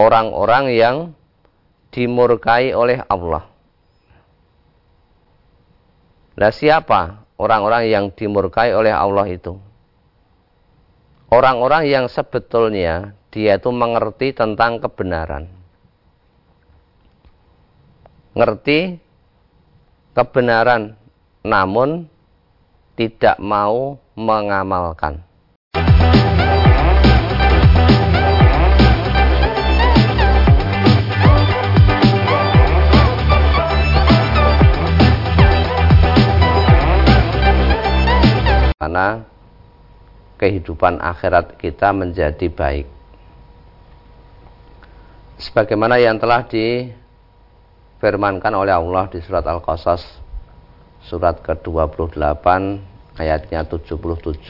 orang-orang yang dimurkai oleh Allah. Nah siapa orang-orang yang dimurkai oleh Allah itu? Orang-orang yang sebetulnya dia itu mengerti tentang kebenaran. Ngerti kebenaran namun tidak mau mengamalkan. Karena kehidupan akhirat kita menjadi baik. Sebagaimana yang telah difirmankan oleh Allah di surat Al-Qasas surat ke-28 ayatnya 77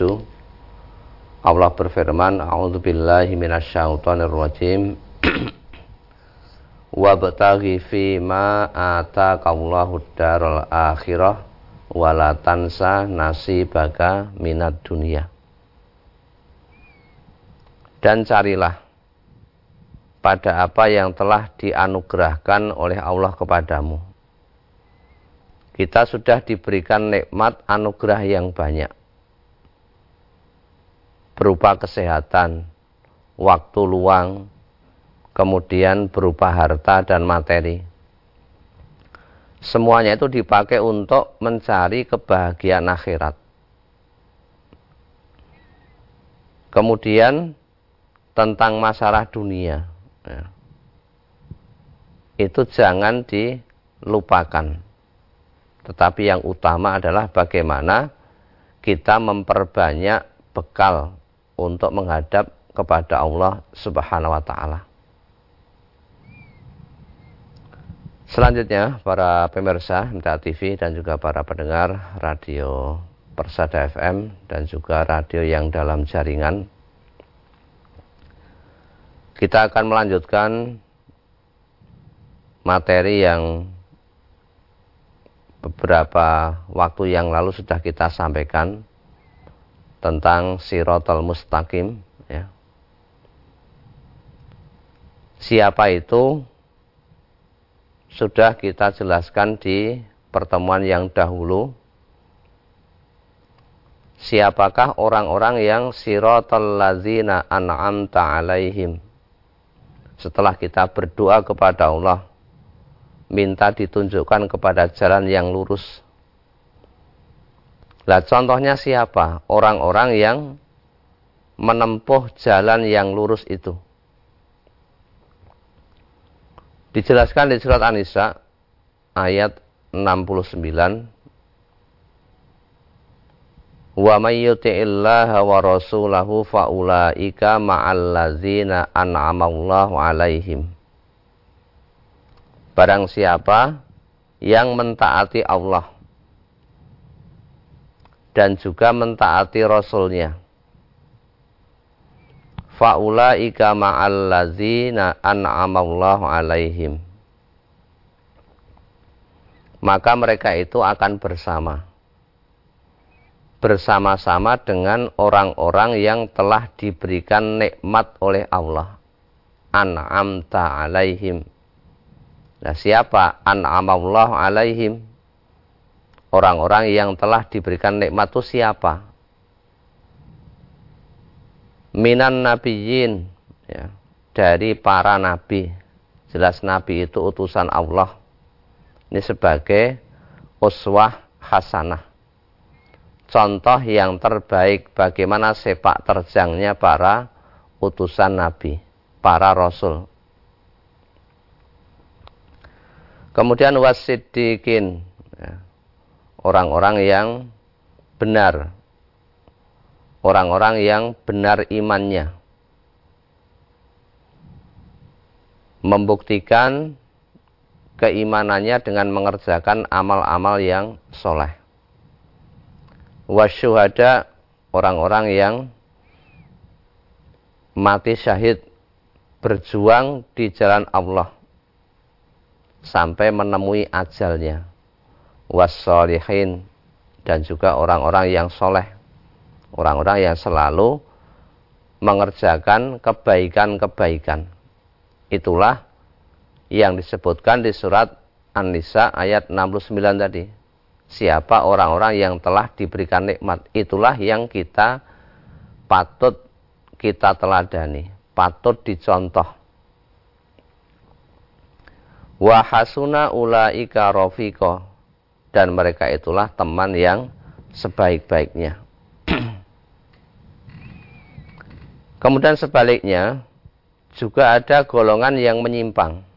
Allah berfirman A'udzubillahi minasyaitonirrajim Wabtaghi fi ma ataqallahu daral akhirah wala tansa nasibaka minat dunia. Dan carilah pada apa yang telah dianugerahkan oleh Allah kepadamu. Kita sudah diberikan nikmat anugerah yang banyak. Berupa kesehatan, waktu luang, kemudian berupa harta dan materi semuanya itu dipakai untuk mencari kebahagiaan akhirat. Kemudian tentang masalah dunia, ya. itu jangan dilupakan. Tetapi yang utama adalah bagaimana kita memperbanyak bekal untuk menghadap kepada Allah Subhanahu wa taala. Selanjutnya para pemirsa MTA TV dan juga para pendengar radio Persada FM dan juga radio yang dalam jaringan kita akan melanjutkan materi yang beberapa waktu yang lalu sudah kita sampaikan tentang sirotol mustaqim ya. Siapa itu sudah kita jelaskan di pertemuan yang dahulu siapakah orang-orang yang siratal lazina an'amta alaihim setelah kita berdoa kepada Allah minta ditunjukkan kepada jalan yang lurus Lah contohnya siapa? Orang-orang yang menempuh jalan yang lurus itu. Dijelaskan di surat An-Nisa ayat 69 Wa may yuti'illaha wa rasulahu faulaika ma'al ladzina an'amallahu 'alaihim. Barang siapa yang mentaati Allah dan juga mentaati Rasulnya faulaika ma'al ladzina an'amallahu alaihim. Maka mereka itu akan bersama. Bersama-sama dengan orang-orang yang telah diberikan nikmat oleh Allah. An'amta alaihim. Nah siapa an'amallahu alaihim? Orang-orang yang telah diberikan nikmat itu siapa minan nabiyyin ya, dari para nabi. Jelas nabi itu utusan Allah. Ini sebagai uswah hasanah. Contoh yang terbaik bagaimana sepak terjangnya para utusan nabi, para rasul. Kemudian wasidikin, ya, orang-orang yang benar orang-orang yang benar imannya. Membuktikan keimanannya dengan mengerjakan amal-amal yang soleh. Wasyuhada orang-orang yang mati syahid berjuang di jalan Allah sampai menemui ajalnya. Wassolihin dan juga orang-orang yang soleh orang-orang yang selalu mengerjakan kebaikan-kebaikan Itulah yang disebutkan di surat An-Nisa ayat 69 tadi. Siapa orang-orang yang telah diberikan nikmat, itulah yang kita patut kita teladani, patut dicontoh. Wahasuna ulaika rofiko dan mereka itulah teman yang sebaik-baiknya. Kemudian sebaliknya juga ada golongan yang menyimpang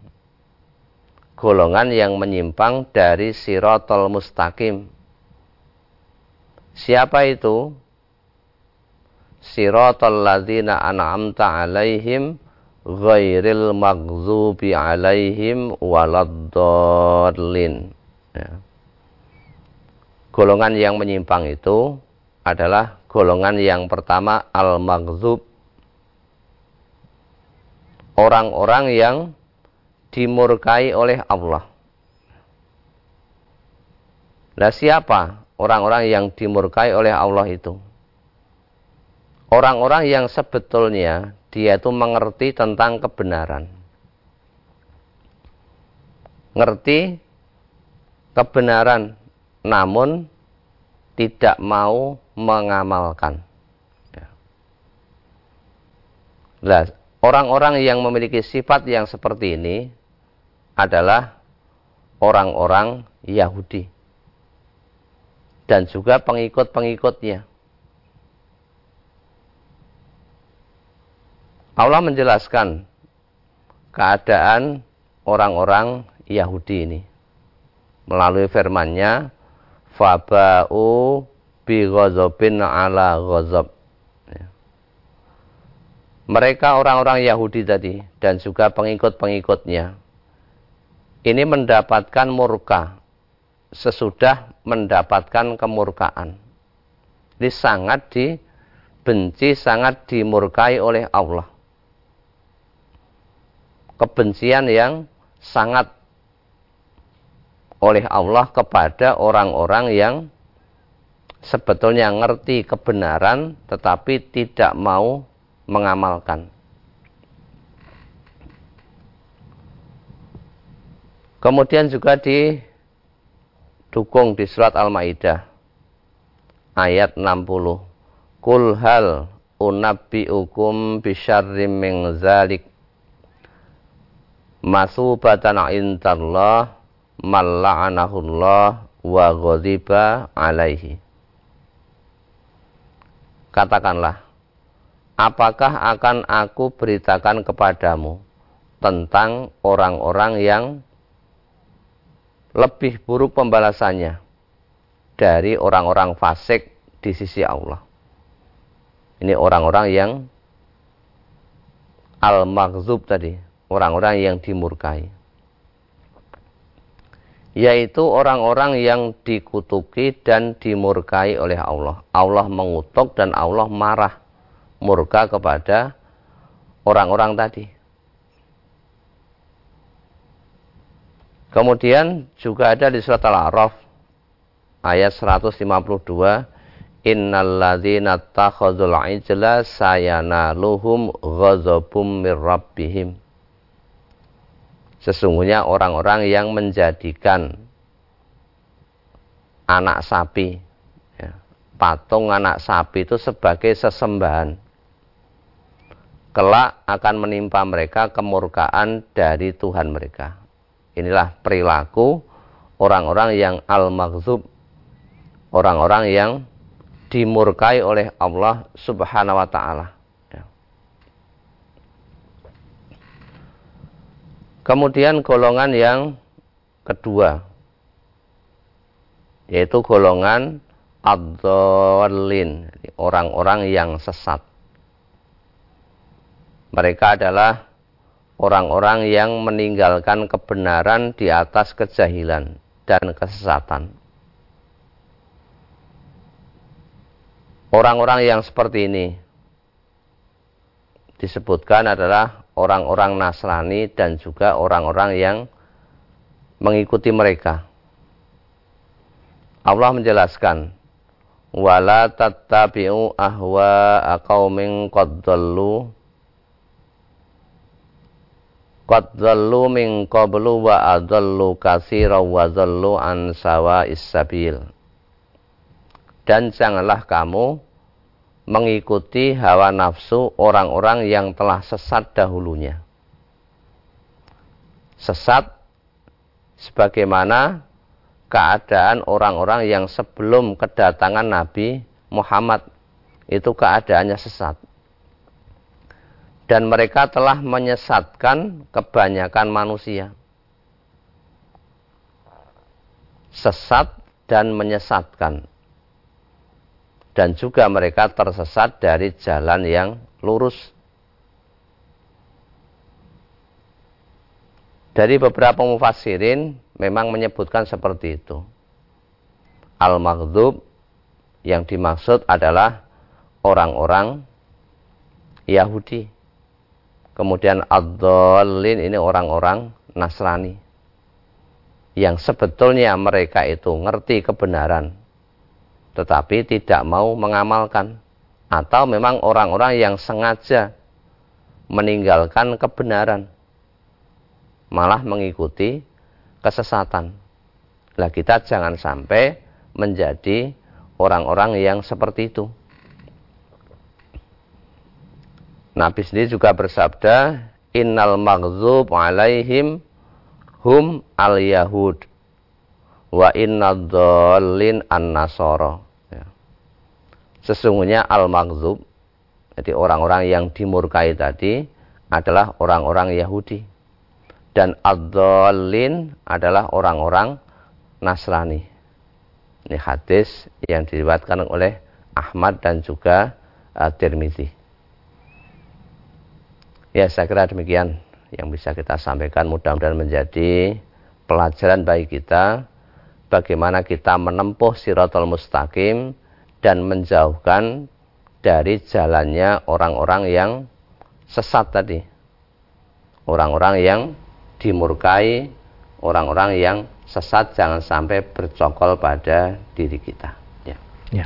golongan yang menyimpang dari sirotol mustaqim. Siapa itu? Sirotol ladina an'amta alaihim ghairil maghzubi alaihim waladdallin. Ya. Golongan yang menyimpang itu adalah golongan yang pertama al-maghzub. Orang-orang yang dimurkai oleh Allah. Nah siapa orang-orang yang dimurkai oleh Allah itu? Orang-orang yang sebetulnya dia itu mengerti tentang kebenaran. Ngerti kebenaran namun tidak mau mengamalkan. Nah, orang-orang yang memiliki sifat yang seperti ini adalah orang-orang Yahudi dan juga pengikut-pengikutnya. Allah menjelaskan keadaan orang-orang Yahudi ini melalui firman-Nya faba'u bi ala ghazab. Mereka orang-orang Yahudi tadi dan juga pengikut-pengikutnya ini mendapatkan murka sesudah mendapatkan kemurkaan. Ini sangat dibenci, sangat dimurkai oleh Allah. Kebencian yang sangat oleh Allah kepada orang-orang yang sebetulnya ngerti kebenaran tetapi tidak mau mengamalkan. Kemudian juga didukung di surat Al-Maidah ayat 60. Kul hal unabbiukum bisyarrim min zalik masubatan intallah malla'anahullah wa ghadiba alaihi. Katakanlah, apakah akan aku beritakan kepadamu tentang orang-orang yang lebih buruk pembalasannya dari orang-orang fasik di sisi Allah. Ini orang-orang yang al-maghzub tadi, orang-orang yang dimurkai. Yaitu orang-orang yang dikutuki dan dimurkai oleh Allah. Allah mengutuk dan Allah marah murka kepada orang-orang tadi. Kemudian juga ada di surat Al-A'raf ayat 152 Innalladzina takhadzul ijla sayanaluhum ghadzabum mir rabbihim Sesungguhnya orang-orang yang menjadikan anak sapi ya, patung anak sapi itu sebagai sesembahan kelak akan menimpa mereka kemurkaan dari Tuhan mereka Inilah perilaku orang-orang yang al-maghzub, orang-orang yang dimurkai oleh Allah Subhanahu wa taala. Ya. Kemudian golongan yang kedua yaitu golongan ad orang-orang yang sesat. Mereka adalah orang-orang yang meninggalkan kebenaran di atas kejahilan dan kesesatan. Orang-orang yang seperti ini disebutkan adalah orang-orang Nasrani dan juga orang-orang yang mengikuti mereka. Allah menjelaskan, "Wala tattabi'u ahwa qaumin qad qad dhallu min qablu wa adallu katsira wa dhallu an sawa'is sabil. Dan janganlah kamu mengikuti hawa nafsu orang-orang yang telah sesat dahulunya. Sesat sebagaimana keadaan orang-orang yang sebelum kedatangan Nabi Muhammad. Itu keadaannya sesat. Dan mereka telah menyesatkan kebanyakan manusia. Sesat dan menyesatkan. Dan juga mereka tersesat dari jalan yang lurus. Dari beberapa mufassirin memang menyebutkan seperti itu. Al-Maghdub yang dimaksud adalah orang-orang Yahudi. Kemudian ad ini orang-orang Nasrani. Yang sebetulnya mereka itu ngerti kebenaran. Tetapi tidak mau mengamalkan. Atau memang orang-orang yang sengaja meninggalkan kebenaran. Malah mengikuti kesesatan. Lah kita jangan sampai menjadi orang-orang yang seperti itu. Nabi sendiri juga bersabda, Innal maghzub alaihim hum al yahud wa inna dhalin an nasoro. Ya. Sesungguhnya al maghzub, jadi orang-orang yang dimurkai tadi adalah orang-orang Yahudi. Dan ad adalah orang-orang Nasrani. Ini hadis yang diriwatkan oleh Ahmad dan juga uh, Tirmizi. Ya, saya kira demikian yang bisa kita sampaikan. Mudah-mudahan menjadi pelajaran bagi kita bagaimana kita menempuh siratul mustaqim dan menjauhkan dari jalannya orang-orang yang sesat tadi. Orang-orang yang dimurkai, orang-orang yang sesat jangan sampai bercokol pada diri kita. Ya. ya.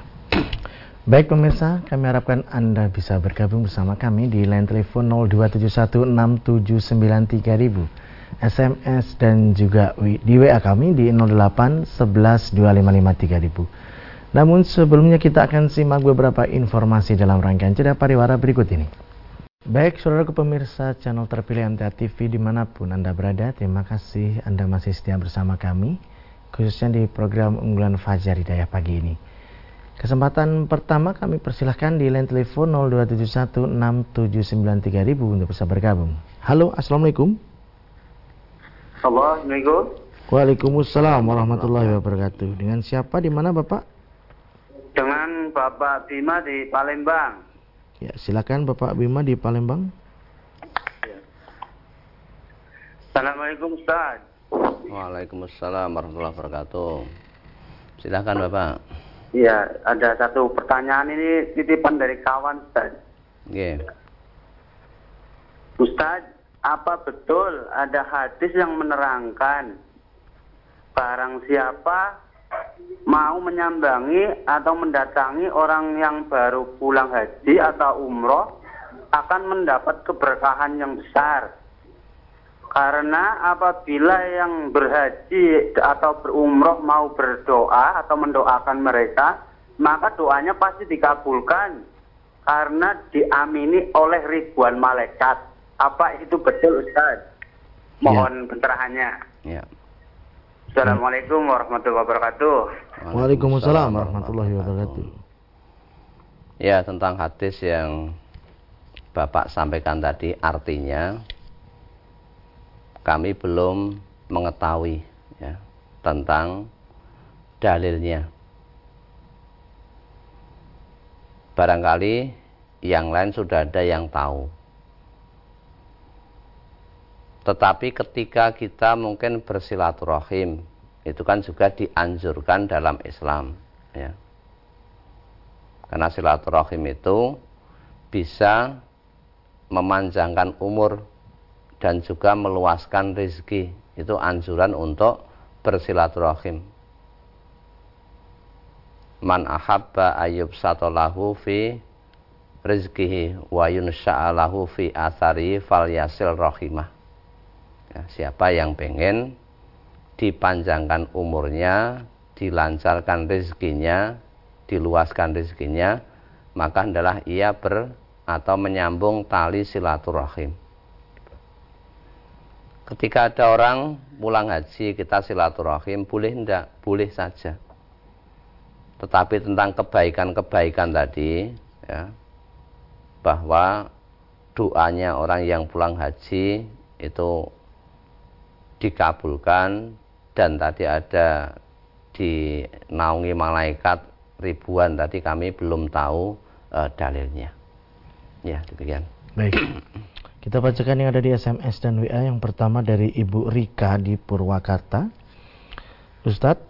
Baik pemirsa, kami harapkan Anda bisa bergabung bersama kami di line telepon 02716793000, SMS dan juga di WA kami di 08 Namun sebelumnya kita akan simak beberapa informasi dalam rangkaian cerita pariwara berikut ini. Baik saudara pemirsa channel terpilih MTA TV di mana pun Anda berada, terima kasih Anda masih setia bersama kami, khususnya di program unggulan Fajar Hidayah pagi ini. Kesempatan pertama kami persilahkan di line telepon 02716793000 untuk bisa bergabung. Halo, Assalamualaikum. Assalamualaikum. Waalaikumsalam warahmatullahi wabarakatuh. Dengan siapa di mana Bapak? Dengan Bapak Bima di Palembang. Ya, silakan Bapak Bima di Palembang. Assalamualaikum Ustaz. Waalaikumsalam warahmatullahi wabarakatuh. Silakan Bapak. Iya, ada satu pertanyaan ini titipan dari kawan Ustaz. Yeah. Ustaz, apa betul ada hadis yang menerangkan barang siapa mau menyambangi atau mendatangi orang yang baru pulang haji atau umroh akan mendapat keberkahan yang besar. Karena apabila yang berhaji atau berumroh mau berdoa atau mendoakan mereka, maka doanya pasti dikabulkan karena diamini oleh ribuan malaikat. Apa itu betul Ustaz? Mohon ya. pencerahannya. Ya. Assalamualaikum warahmatullahi wabarakatuh. Waalaikumsalam warahmatullahi wabarakatuh. Ya, tentang hadis yang Bapak sampaikan tadi artinya kami belum mengetahui ya, tentang dalilnya. Barangkali yang lain sudah ada yang tahu. Tetapi ketika kita mungkin bersilaturahim, itu kan juga dianjurkan dalam Islam. Ya. Karena silaturahim itu bisa memanjangkan umur dan juga meluaskan rezeki. Itu anjuran untuk bersilaturahim. Man ahabba ayyub satolahu fi rizkihi wa yunsha'alahu fi athari fal yasil rahimah Ya, siapa yang pengen dipanjangkan umurnya, dilancarkan rezekinya, diluaskan rezekinya, maka adalah ia ber atau menyambung tali silaturahim. Ketika ada orang pulang haji kita silaturahim, boleh enggak? Boleh saja. Tetapi tentang kebaikan-kebaikan tadi, ya, bahwa doanya orang yang pulang haji itu dikabulkan dan tadi ada dinaungi malaikat ribuan tadi kami belum tahu e, dalilnya. Ya, demikian. Baik. Kita bacakan yang ada di SMS dan WA. Yang pertama dari Ibu Rika di Purwakarta. Ustadz,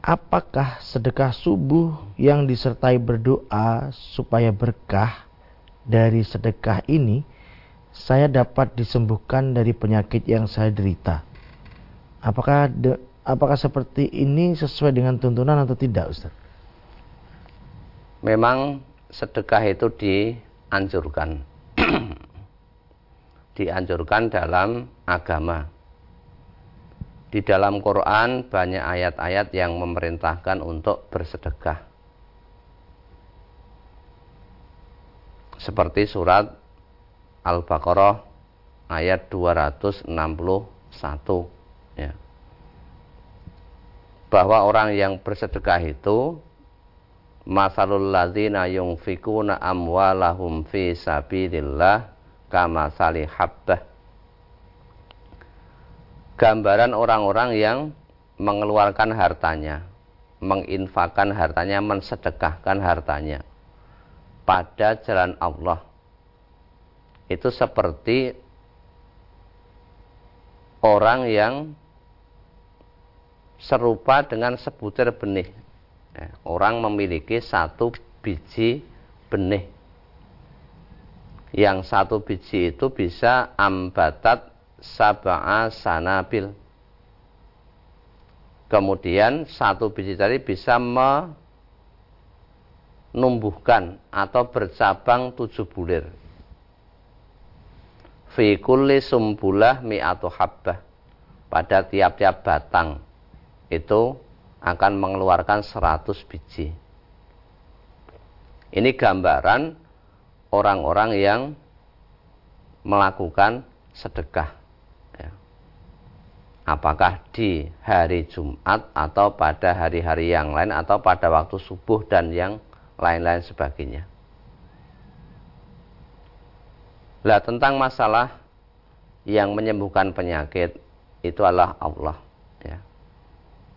apakah sedekah subuh yang disertai berdoa supaya berkah dari sedekah ini saya dapat disembuhkan dari penyakit yang saya derita? Apakah de, apakah seperti ini sesuai dengan tuntunan atau tidak, Ustaz? Memang sedekah itu dianjurkan. dianjurkan dalam agama. Di dalam Quran banyak ayat-ayat yang memerintahkan untuk bersedekah. Seperti surat Al-Baqarah ayat 261 ya. Bahwa orang yang bersedekah itu masalul ladzina yunfikuna amwalahum fi sabilillah kama habbah gambaran orang-orang yang mengeluarkan hartanya, menginfakkan hartanya, mensedekahkan hartanya pada jalan Allah. Itu seperti orang yang serupa dengan sebutir benih. Ya, orang memiliki satu biji benih. Yang satu biji itu bisa ambatat sab'a sanabil. Kemudian satu biji tadi bisa menumbuhkan atau bercabang tujuh bulir. Fi kulli sumbulah mi'atu habbah. Pada tiap-tiap batang itu akan mengeluarkan seratus biji. Ini gambaran orang-orang yang melakukan sedekah apakah di hari Jumat atau pada hari-hari yang lain atau pada waktu subuh dan yang lain-lain sebagainya. Lah tentang masalah yang menyembuhkan penyakit itu adalah Allah. Ya.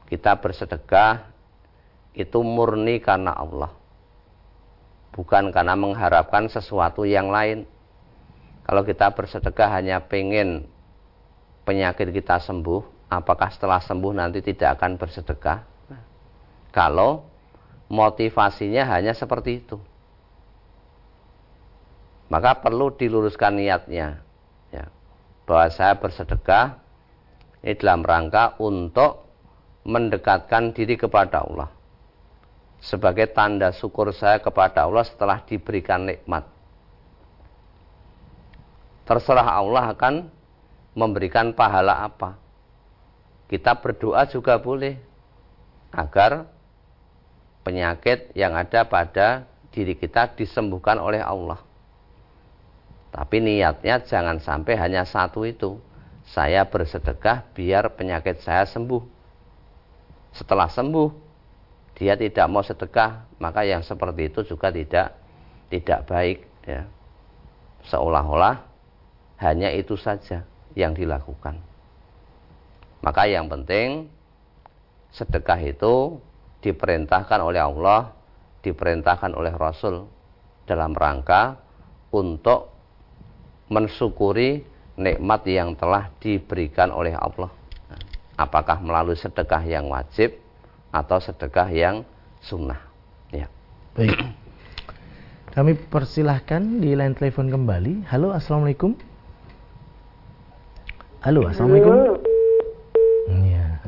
Kita bersedekah itu murni karena Allah. Bukan karena mengharapkan sesuatu yang lain. Kalau kita bersedekah hanya pengen penyakit kita sembuh, apakah setelah sembuh nanti tidak akan bersedekah? Kalau motivasinya hanya seperti itu. Maka perlu diluruskan niatnya. Ya, bahwa saya bersedekah ini dalam rangka untuk mendekatkan diri kepada Allah. Sebagai tanda syukur saya kepada Allah setelah diberikan nikmat. Terserah Allah akan memberikan pahala apa. Kita berdoa juga boleh agar penyakit yang ada pada diri kita disembuhkan oleh Allah. Tapi niatnya jangan sampai hanya satu itu. Saya bersedekah biar penyakit saya sembuh. Setelah sembuh, dia tidak mau sedekah, maka yang seperti itu juga tidak tidak baik ya. Seolah-olah hanya itu saja yang dilakukan. Maka yang penting sedekah itu diperintahkan oleh Allah, diperintahkan oleh Rasul dalam rangka untuk mensyukuri nikmat yang telah diberikan oleh Allah. Apakah melalui sedekah yang wajib atau sedekah yang sunnah. Ya. Baik. Kami persilahkan di line telepon kembali. Halo, Assalamualaikum. Halo, Assalamualaikum. Ya.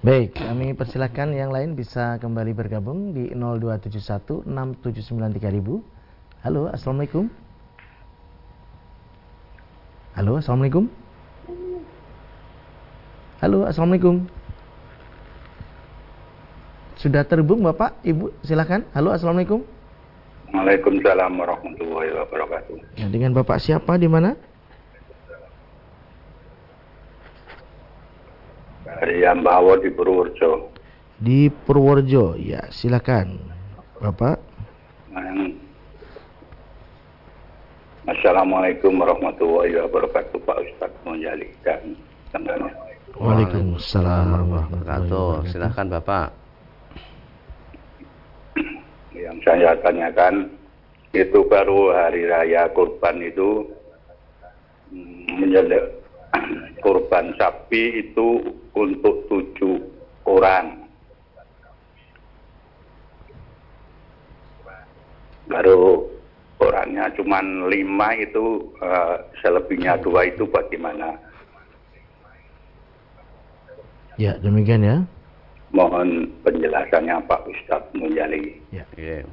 Baik, kami persilahkan yang lain bisa kembali bergabung di 0271 Halo, Assalamualaikum. Halo, Assalamualaikum. Halo, Assalamualaikum. Sudah terhubung Bapak, Ibu, silakan. Halo, Assalamualaikum. Waalaikumsalam warahmatullahi wabarakatuh. Ya, dengan Bapak siapa di mana? Dari Ambawa di Purworejo. Di Purworejo, ya silakan. Bapak. Assalamualaikum warahmatullahi wabarakatuh Pak Ustadz Monjali dan Waalaikumsalam warahmatullahi wabarakatuh. Silakan Bapak. Yang saya tanyakan itu baru hari raya kurban itu mm, menjelek kurban sapi itu untuk tujuh orang. Baru orangnya cuma lima itu uh, selebihnya dua itu bagaimana? Ya demikian ya. Mohon penjelasannya Pak Ustadz Munjali. Ya. Yeah.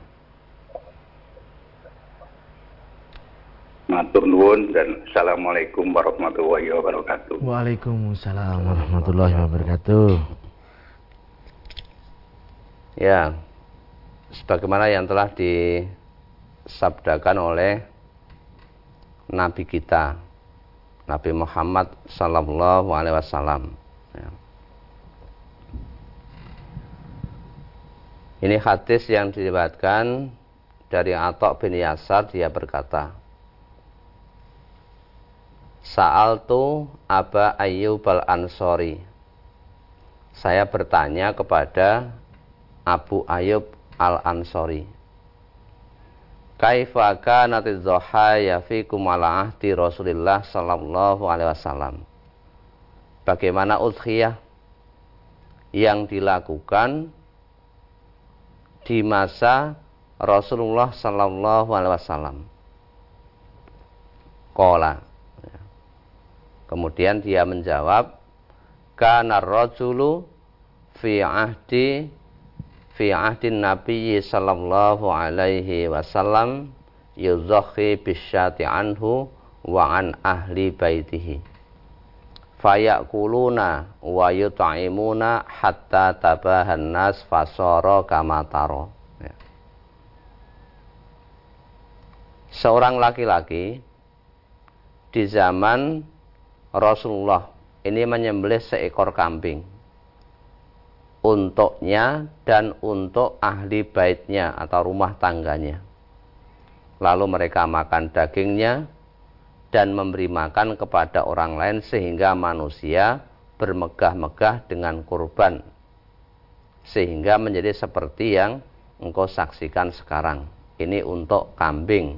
Matur nuwun dan Assalamualaikum warahmatullahi wabarakatuh. Waalaikumsalam warahmatullahi wabarakatuh. Ya, sebagaimana yang telah di disabdakan oleh Nabi kita Nabi Muhammad Sallallahu Alaihi Wasallam. Ya. Ini hadis yang diriwayatkan dari Atok bin Yasar dia berkata, Saal tu Aba Ayyub al Ansori. Saya bertanya kepada Abu Ayyub al Ansori kaifa kanat dhahaya fikum ala ahdi Rasulillah sallallahu alaihi wasallam. Bagaimana udhiyah yang dilakukan di masa Rasulullah sallallahu alaihi wasallam. Qala. Kemudian dia menjawab, kana rajulu fi ahdi fi ahdin Nabi sallallahu alaihi wasallam yuzakhi bisyati anhu wa an ahli baitihi fayakuluna wa yut'imuna hatta tabahan nas fasara kama taro ya. seorang laki-laki di zaman Rasulullah ini menyembelih seekor kambing untuknya dan untuk ahli baitnya atau rumah tangganya. Lalu mereka makan dagingnya dan memberi makan kepada orang lain sehingga manusia bermegah-megah dengan kurban. Sehingga menjadi seperti yang engkau saksikan sekarang. Ini untuk kambing.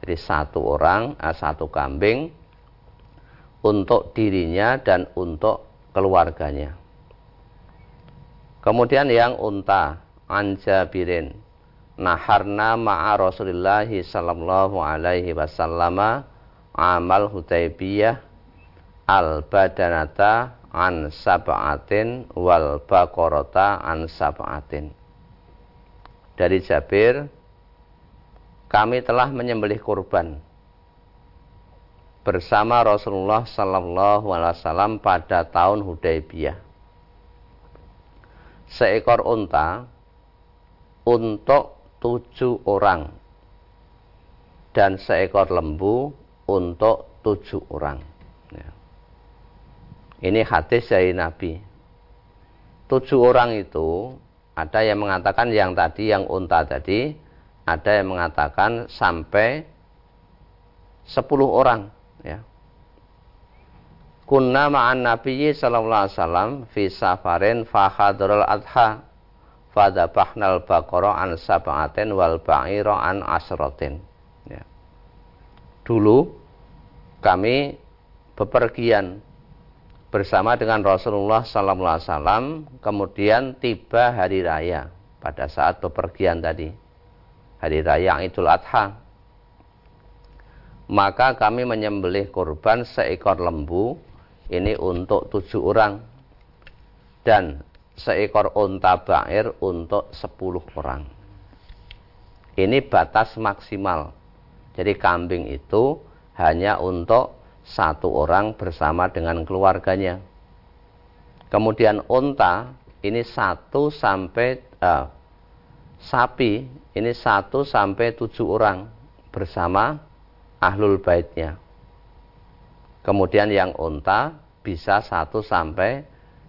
Jadi satu orang, eh, satu kambing untuk dirinya dan untuk keluarganya. Kemudian yang unta anjabirin naharna ma'a Rasulillah sallallahu alaihi wasallam amal Hudaybiyah al badanata an sab'atin wal baqarata an sab'atin. Dari Jabir kami telah menyembelih kurban bersama Rasulullah sallallahu alaihi wasallam pada tahun Hudaybiyah seekor unta untuk tujuh orang dan seekor lembu untuk tujuh orang. Ya. Ini hadis dari Nabi. Tujuh orang itu ada yang mengatakan yang tadi yang unta tadi, ada yang mengatakan sampai sepuluh orang. Ya kunna ma'an nabiyyi sallallahu alaihi wasallam fi safarin fa hadral adha fadabahnal baqara an sab'atin wal ba'ira an asratin. Dulu kami bepergian bersama dengan Rasulullah sallallahu alaihi wasallam kemudian tiba hari raya pada saat bepergian tadi hari raya Idul Adha. Maka kami menyembelih kurban seekor lembu ini untuk tujuh orang dan seekor unta bair untuk sepuluh orang. Ini batas maksimal jadi kambing itu hanya untuk satu orang bersama dengan keluarganya Kemudian unta ini satu sampai uh, sapi ini satu sampai tujuh orang bersama ahlul baitnya. Kemudian yang unta bisa satu sampai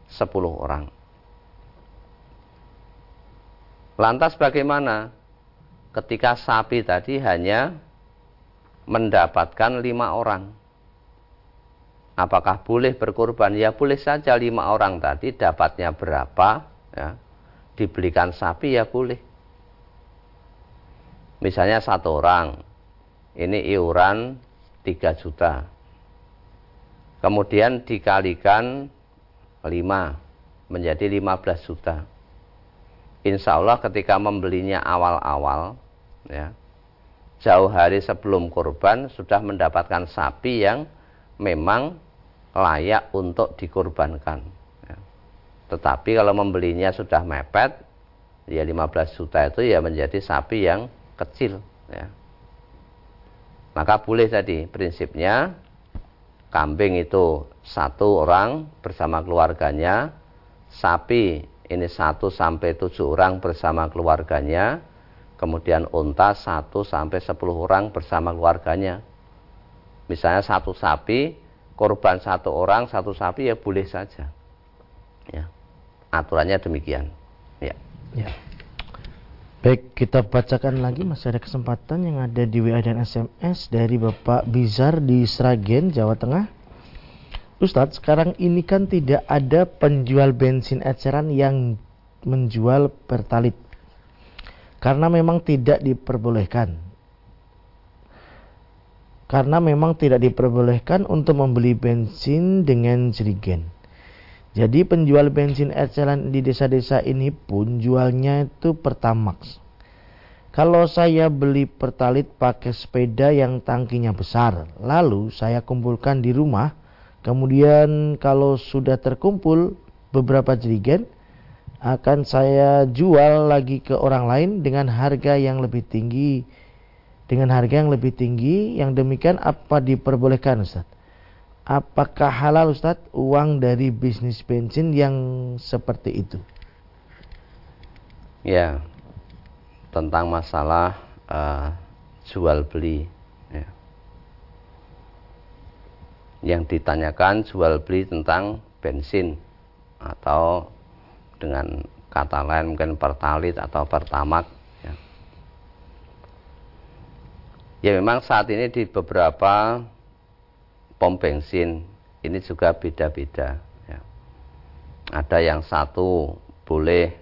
sepuluh orang. Lantas bagaimana ketika sapi tadi hanya mendapatkan lima orang? Apakah boleh berkorban? Ya boleh saja lima orang tadi dapatnya berapa, ya, dibelikan sapi ya boleh. Misalnya satu orang, ini iuran 3 juta. Kemudian dikalikan 5 menjadi 15 juta. Insya Allah ketika membelinya awal-awal, ya, jauh hari sebelum kurban sudah mendapatkan sapi yang memang layak untuk dikurbankan. Ya. Tetapi kalau membelinya sudah mepet, ya 15 juta itu ya menjadi sapi yang kecil. Ya. Maka boleh tadi prinsipnya kambing itu satu orang bersama keluarganya, sapi ini satu sampai tujuh orang bersama keluarganya, kemudian unta satu sampai sepuluh orang bersama keluarganya. Misalnya satu sapi korban satu orang satu sapi ya boleh saja. Ya. Aturannya demikian. Ya. Ya. Baik kita bacakan lagi. Masih ada kesempatan yang ada di WA dan SMS dari Bapak Bizar di Sragen Jawa Tengah. Ustadz sekarang ini kan tidak ada penjual bensin eceran yang menjual pertalit karena memang tidak diperbolehkan karena memang tidak diperbolehkan untuk membeli bensin dengan jerigen. Jadi penjual bensin eceran di desa-desa ini pun jualnya itu pertamax. Kalau saya beli pertalit pakai sepeda yang tangkinya besar, lalu saya kumpulkan di rumah, kemudian kalau sudah terkumpul beberapa jerigen, akan saya jual lagi ke orang lain dengan harga yang lebih tinggi dengan harga yang lebih tinggi yang demikian apa diperbolehkan Ustaz? Apakah halal Ustaz uang dari bisnis bensin yang seperti itu? Ya, tentang masalah uh, jual beli. Ya. Yang ditanyakan jual beli tentang bensin atau dengan kata lain mungkin pertalit atau pertamak Ya memang saat ini di beberapa pom bensin ini juga beda-beda. Ya. Ada yang satu boleh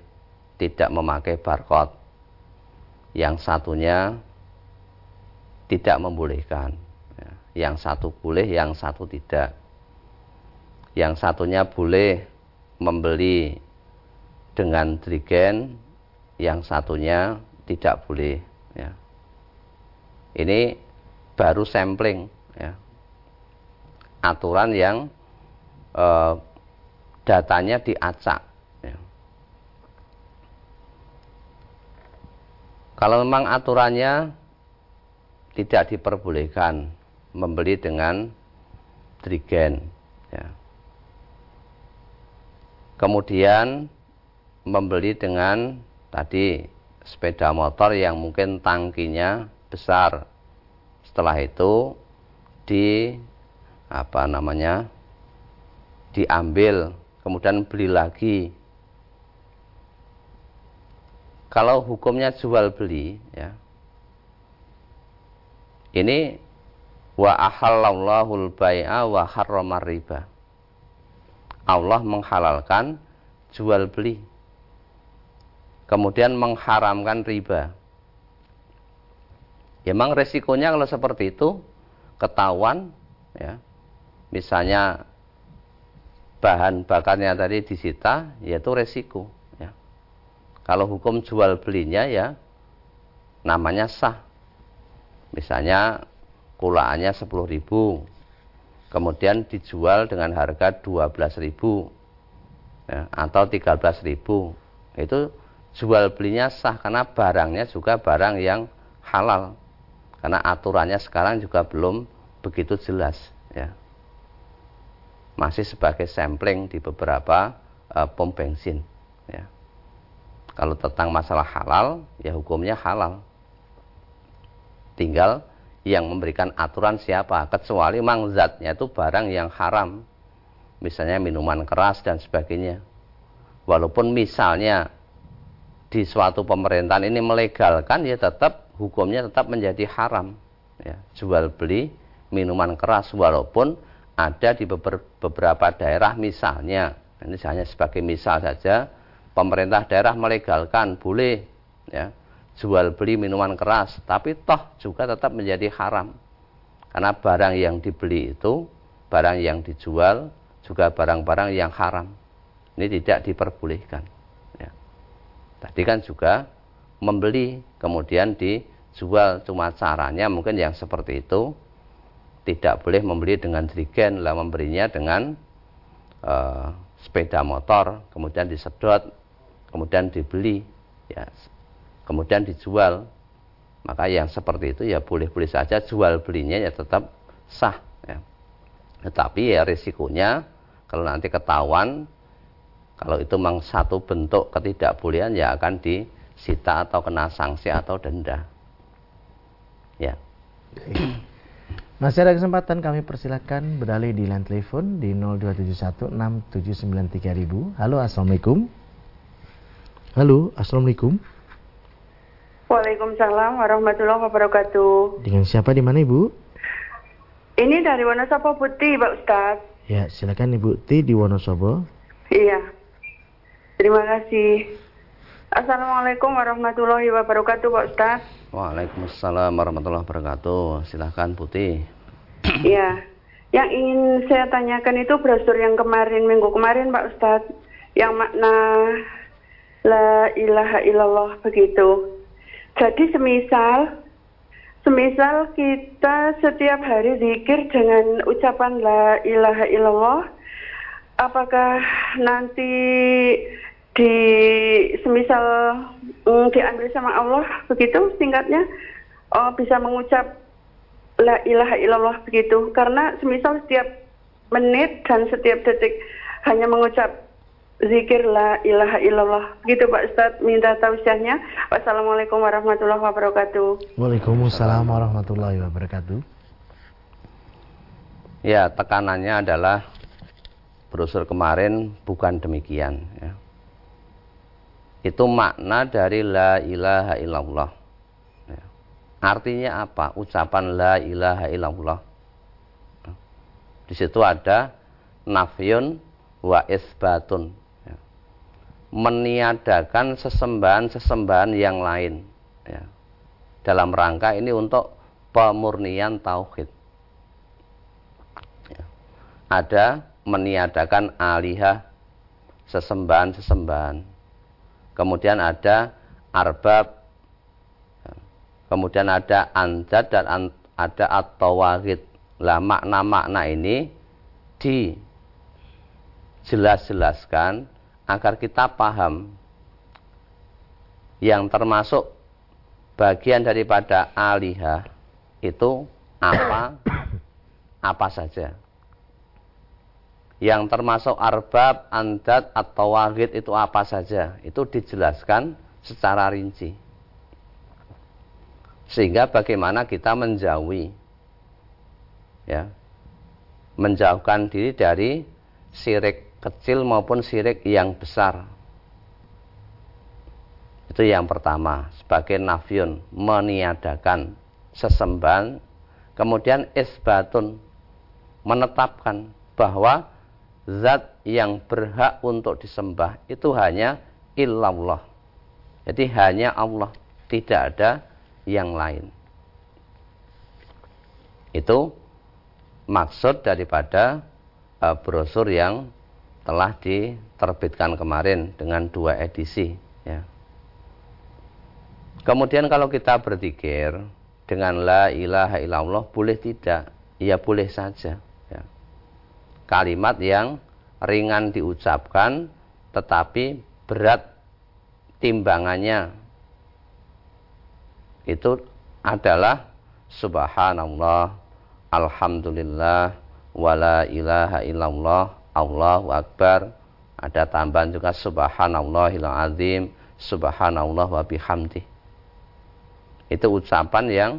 tidak memakai barcode, yang satunya tidak membolehkan. Ya. Yang satu boleh, yang satu tidak. Yang satunya boleh membeli dengan drigen, yang satunya tidak boleh. Ya ini baru sampling ya. aturan yang eh, datanya diacak ya. kalau memang aturannya tidak diperbolehkan membeli dengan trigen ya. kemudian membeli dengan tadi sepeda motor yang mungkin tangkinya besar. Setelah itu di apa namanya? diambil, kemudian beli lagi. Kalau hukumnya jual beli ya. Ini wa ahallallahu bai'a wa harramar riba. Allah menghalalkan jual beli. Kemudian mengharamkan riba. Ya memang resikonya kalau seperti itu ketahuan ya. Misalnya bahan bakarnya tadi disita, yaitu resiko ya. Kalau hukum jual belinya ya namanya sah. Misalnya kulaannya 10.000 kemudian dijual dengan harga 12.000 ya, atau 13.000 itu jual belinya sah karena barangnya juga barang yang halal karena aturannya sekarang juga belum begitu jelas ya masih sebagai sampling di beberapa uh, pom bensin. Ya. Kalau tentang masalah halal, ya hukumnya halal. Tinggal yang memberikan aturan siapa, kecuali memang zatnya itu barang yang haram. Misalnya minuman keras dan sebagainya. Walaupun misalnya di suatu pemerintahan ini melegalkan, ya tetap hukumnya tetap menjadi haram. Ya, jual beli minuman keras walaupun ada di beberapa daerah misalnya ini hanya sebagai misal saja pemerintah daerah melegalkan boleh ya jual beli minuman keras tapi toh juga tetap menjadi haram karena barang yang dibeli itu barang yang dijual juga barang-barang yang haram ini tidak diperbolehkan. Tadi kan juga membeli kemudian dijual. Cuma caranya mungkin yang seperti itu. Tidak boleh membeli dengan jerigen lah memberinya dengan uh, sepeda motor kemudian disedot kemudian dibeli ya kemudian dijual. Maka yang seperti itu ya boleh-boleh saja jual belinya ya tetap sah ya. tetapi ya risikonya kalau nanti ketahuan kalau itu memang satu bentuk ketidakbolehan ya akan disita atau kena sanksi atau denda ya masih ada kesempatan kami persilahkan berdalih di line telepon di 02716793000. Halo, Assalamualaikum. Halo, Assalamualaikum. Waalaikumsalam warahmatullahi wabarakatuh. Dengan siapa di mana Ibu? Ini dari Wonosobo Putih, Pak Ustaz. Ya, silakan Ibu Ti di Wonosobo. Iya. Terima kasih. Assalamualaikum warahmatullahi wabarakatuh, Pak Ustaz. Waalaikumsalam warahmatullahi wabarakatuh. Silahkan Putih. Iya. Yang ingin saya tanyakan itu brosur yang kemarin minggu kemarin Pak Ustadz yang makna la ilaha illallah begitu. Jadi semisal semisal kita setiap hari zikir dengan ucapan la ilaha illallah apakah nanti di semisal mm, diambil sama Allah begitu singkatnya? Oh bisa mengucap la ilaha illallah begitu. Karena semisal setiap menit dan setiap detik hanya mengucap zikir la ilaha illallah. Begitu Pak Ustadz minta tausiahnya. Wassalamualaikum warahmatullahi wabarakatuh. Waalaikumsalam warahmatullahi wabarakatuh. Ya tekanannya adalah brosur kemarin bukan demikian ya itu makna dari la ilaha illallah. Ya. Artinya apa? Ucapan la ilaha illallah. Di situ ada nafyun wa isbatun. Ya. Meniadakan sesembahan-sesembahan yang lain. Ya. Dalam rangka ini untuk pemurnian tauhid. Ada meniadakan alihah sesembahan-sesembahan. Kemudian ada arbab, kemudian ada anjad dan ada at-tawahid. Lah makna-makna ini dijelas-jelaskan agar kita paham. Yang termasuk bagian daripada alihah itu apa? Apa saja yang termasuk arbab, andat, atau wahid itu apa saja. Itu dijelaskan secara rinci. Sehingga bagaimana kita menjauhi. Ya, menjauhkan diri dari sirik kecil maupun sirik yang besar. Itu yang pertama, sebagai nafyun, meniadakan sesembahan, kemudian isbatun, menetapkan bahwa zat yang berhak untuk disembah itu hanya illallah. Jadi hanya Allah, tidak ada yang lain. Itu maksud daripada uh, brosur yang telah diterbitkan kemarin dengan dua edisi. Ya. Kemudian kalau kita berpikir dengan la ilaha illallah boleh tidak? Ya boleh saja kalimat yang ringan diucapkan tetapi berat timbangannya itu adalah subhanallah alhamdulillah wala ilaha illallah Allahu akbar Ada tambahan juga subhanallahil azim, subhanallah wa bihamdi. Itu ucapan yang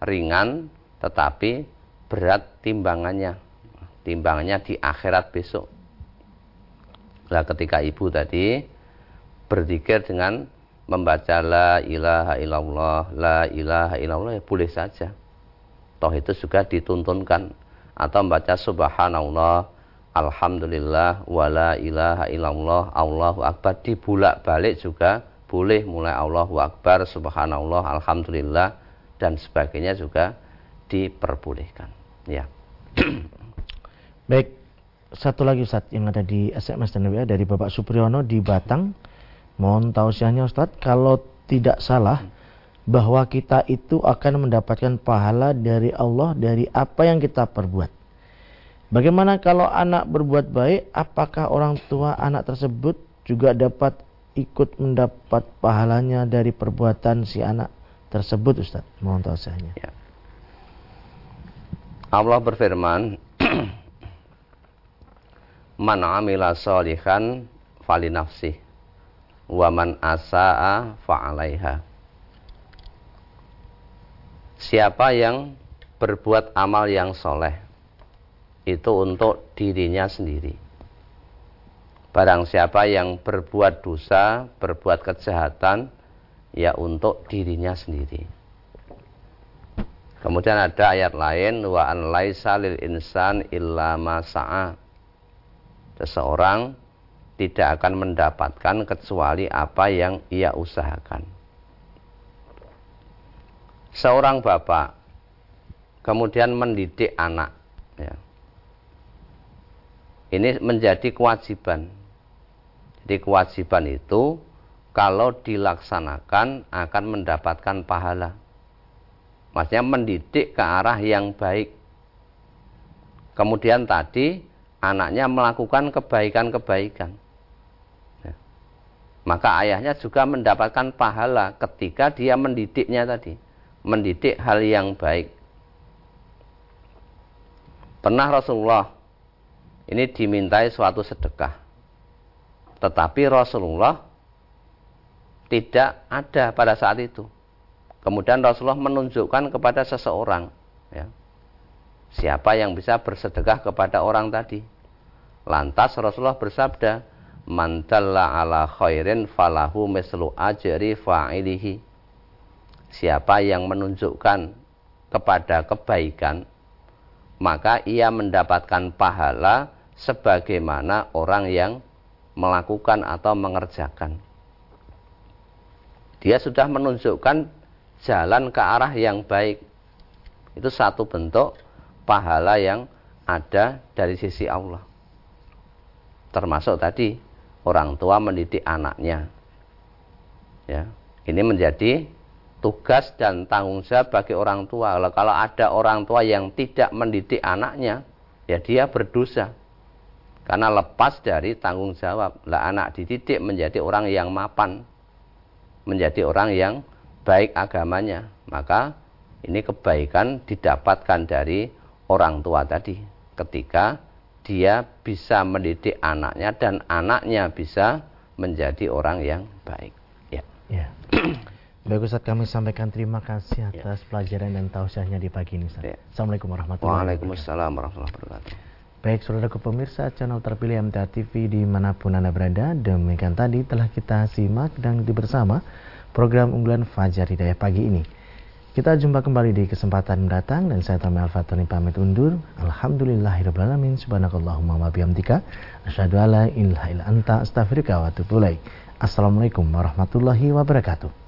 ringan tetapi berat timbangannya. Timbangannya di akhirat besok. Nah, ketika ibu tadi berzikir dengan membaca la ilaha illallah, la ilaha illallah ya boleh saja. Toh itu juga dituntunkan atau membaca subhanallah, alhamdulillah, wala ilaha illallah, Allahu akbar dibulak-balik juga boleh mulai Allahu akbar, subhanallah, alhamdulillah dan sebagainya juga diperbolehkan. Ya. Baik, satu lagi Ustaz yang ada di SMS dan WA dari Bapak Supriyono di Batang. Mohon tausiahnya Ustaz, kalau tidak salah bahwa kita itu akan mendapatkan pahala dari Allah dari apa yang kita perbuat. Bagaimana kalau anak berbuat baik, apakah orang tua anak tersebut juga dapat ikut mendapat pahalanya dari perbuatan si anak tersebut Ustaz? Mohon tausiahnya. Ya. Allah berfirman man amila solihan fali nafsi wa man asaa fa'alaiha. Siapa yang berbuat amal yang soleh itu untuk dirinya sendiri. Barang siapa yang berbuat dosa berbuat kejahatan ya untuk dirinya sendiri. Kemudian ada ayat lain wa an laisa lil insan illa ma sa'a seseorang tidak akan mendapatkan kecuali apa yang ia usahakan. Seorang bapak kemudian mendidik anak, ya. ini menjadi kewajiban. Jadi kewajiban itu kalau dilaksanakan akan mendapatkan pahala. Maksudnya mendidik ke arah yang baik. Kemudian tadi anaknya melakukan kebaikan-kebaikan. Ya. Maka ayahnya juga mendapatkan pahala ketika dia mendidiknya tadi. Mendidik hal yang baik. Pernah Rasulullah ini dimintai suatu sedekah. Tetapi Rasulullah tidak ada pada saat itu. Kemudian Rasulullah menunjukkan kepada seseorang. Ya. Siapa yang bisa bersedekah kepada orang tadi? Lantas Rasulullah bersabda, "Man ala khairin falahu mislu ajri fa'ilihi." Siapa yang menunjukkan kepada kebaikan, maka ia mendapatkan pahala sebagaimana orang yang melakukan atau mengerjakan. Dia sudah menunjukkan jalan ke arah yang baik. Itu satu bentuk pahala yang ada dari sisi Allah termasuk tadi orang tua mendidik anaknya. Ya, ini menjadi tugas dan tanggung jawab bagi orang tua. Kalau ada orang tua yang tidak mendidik anaknya, ya dia berdosa. Karena lepas dari tanggung jawab. Lah anak dididik menjadi orang yang mapan. Menjadi orang yang baik agamanya. Maka ini kebaikan didapatkan dari orang tua tadi. Ketika dia bisa mendidik anaknya dan anaknya bisa menjadi orang yang baik. Ya. ya. Baik Ustaz kami sampaikan terima kasih ya. atas ya. pelajaran dan tausiahnya di pagi ini Ustaz. Ya. Assalamualaikum warahmatullahi wabarakatuh. Waalaikumsalam warahmatullahi wabarakatuh. Baik saudara pemirsa channel terpilih MTA TV di mana pun Anda berada Demikian tadi telah kita simak dan bersama program unggulan Fajar Hidayah pagi ini kita jumpa kembali di kesempatan mendatang dan saya Tommy Al-Fatani pamit undur. Alhamdulillahirrahmanirrahim. Subhanakallahumma wa bihamdika. Asyadu ala ilaha illa anta astaghfirullah wa atubu Assalamualaikum warahmatullahi wabarakatuh.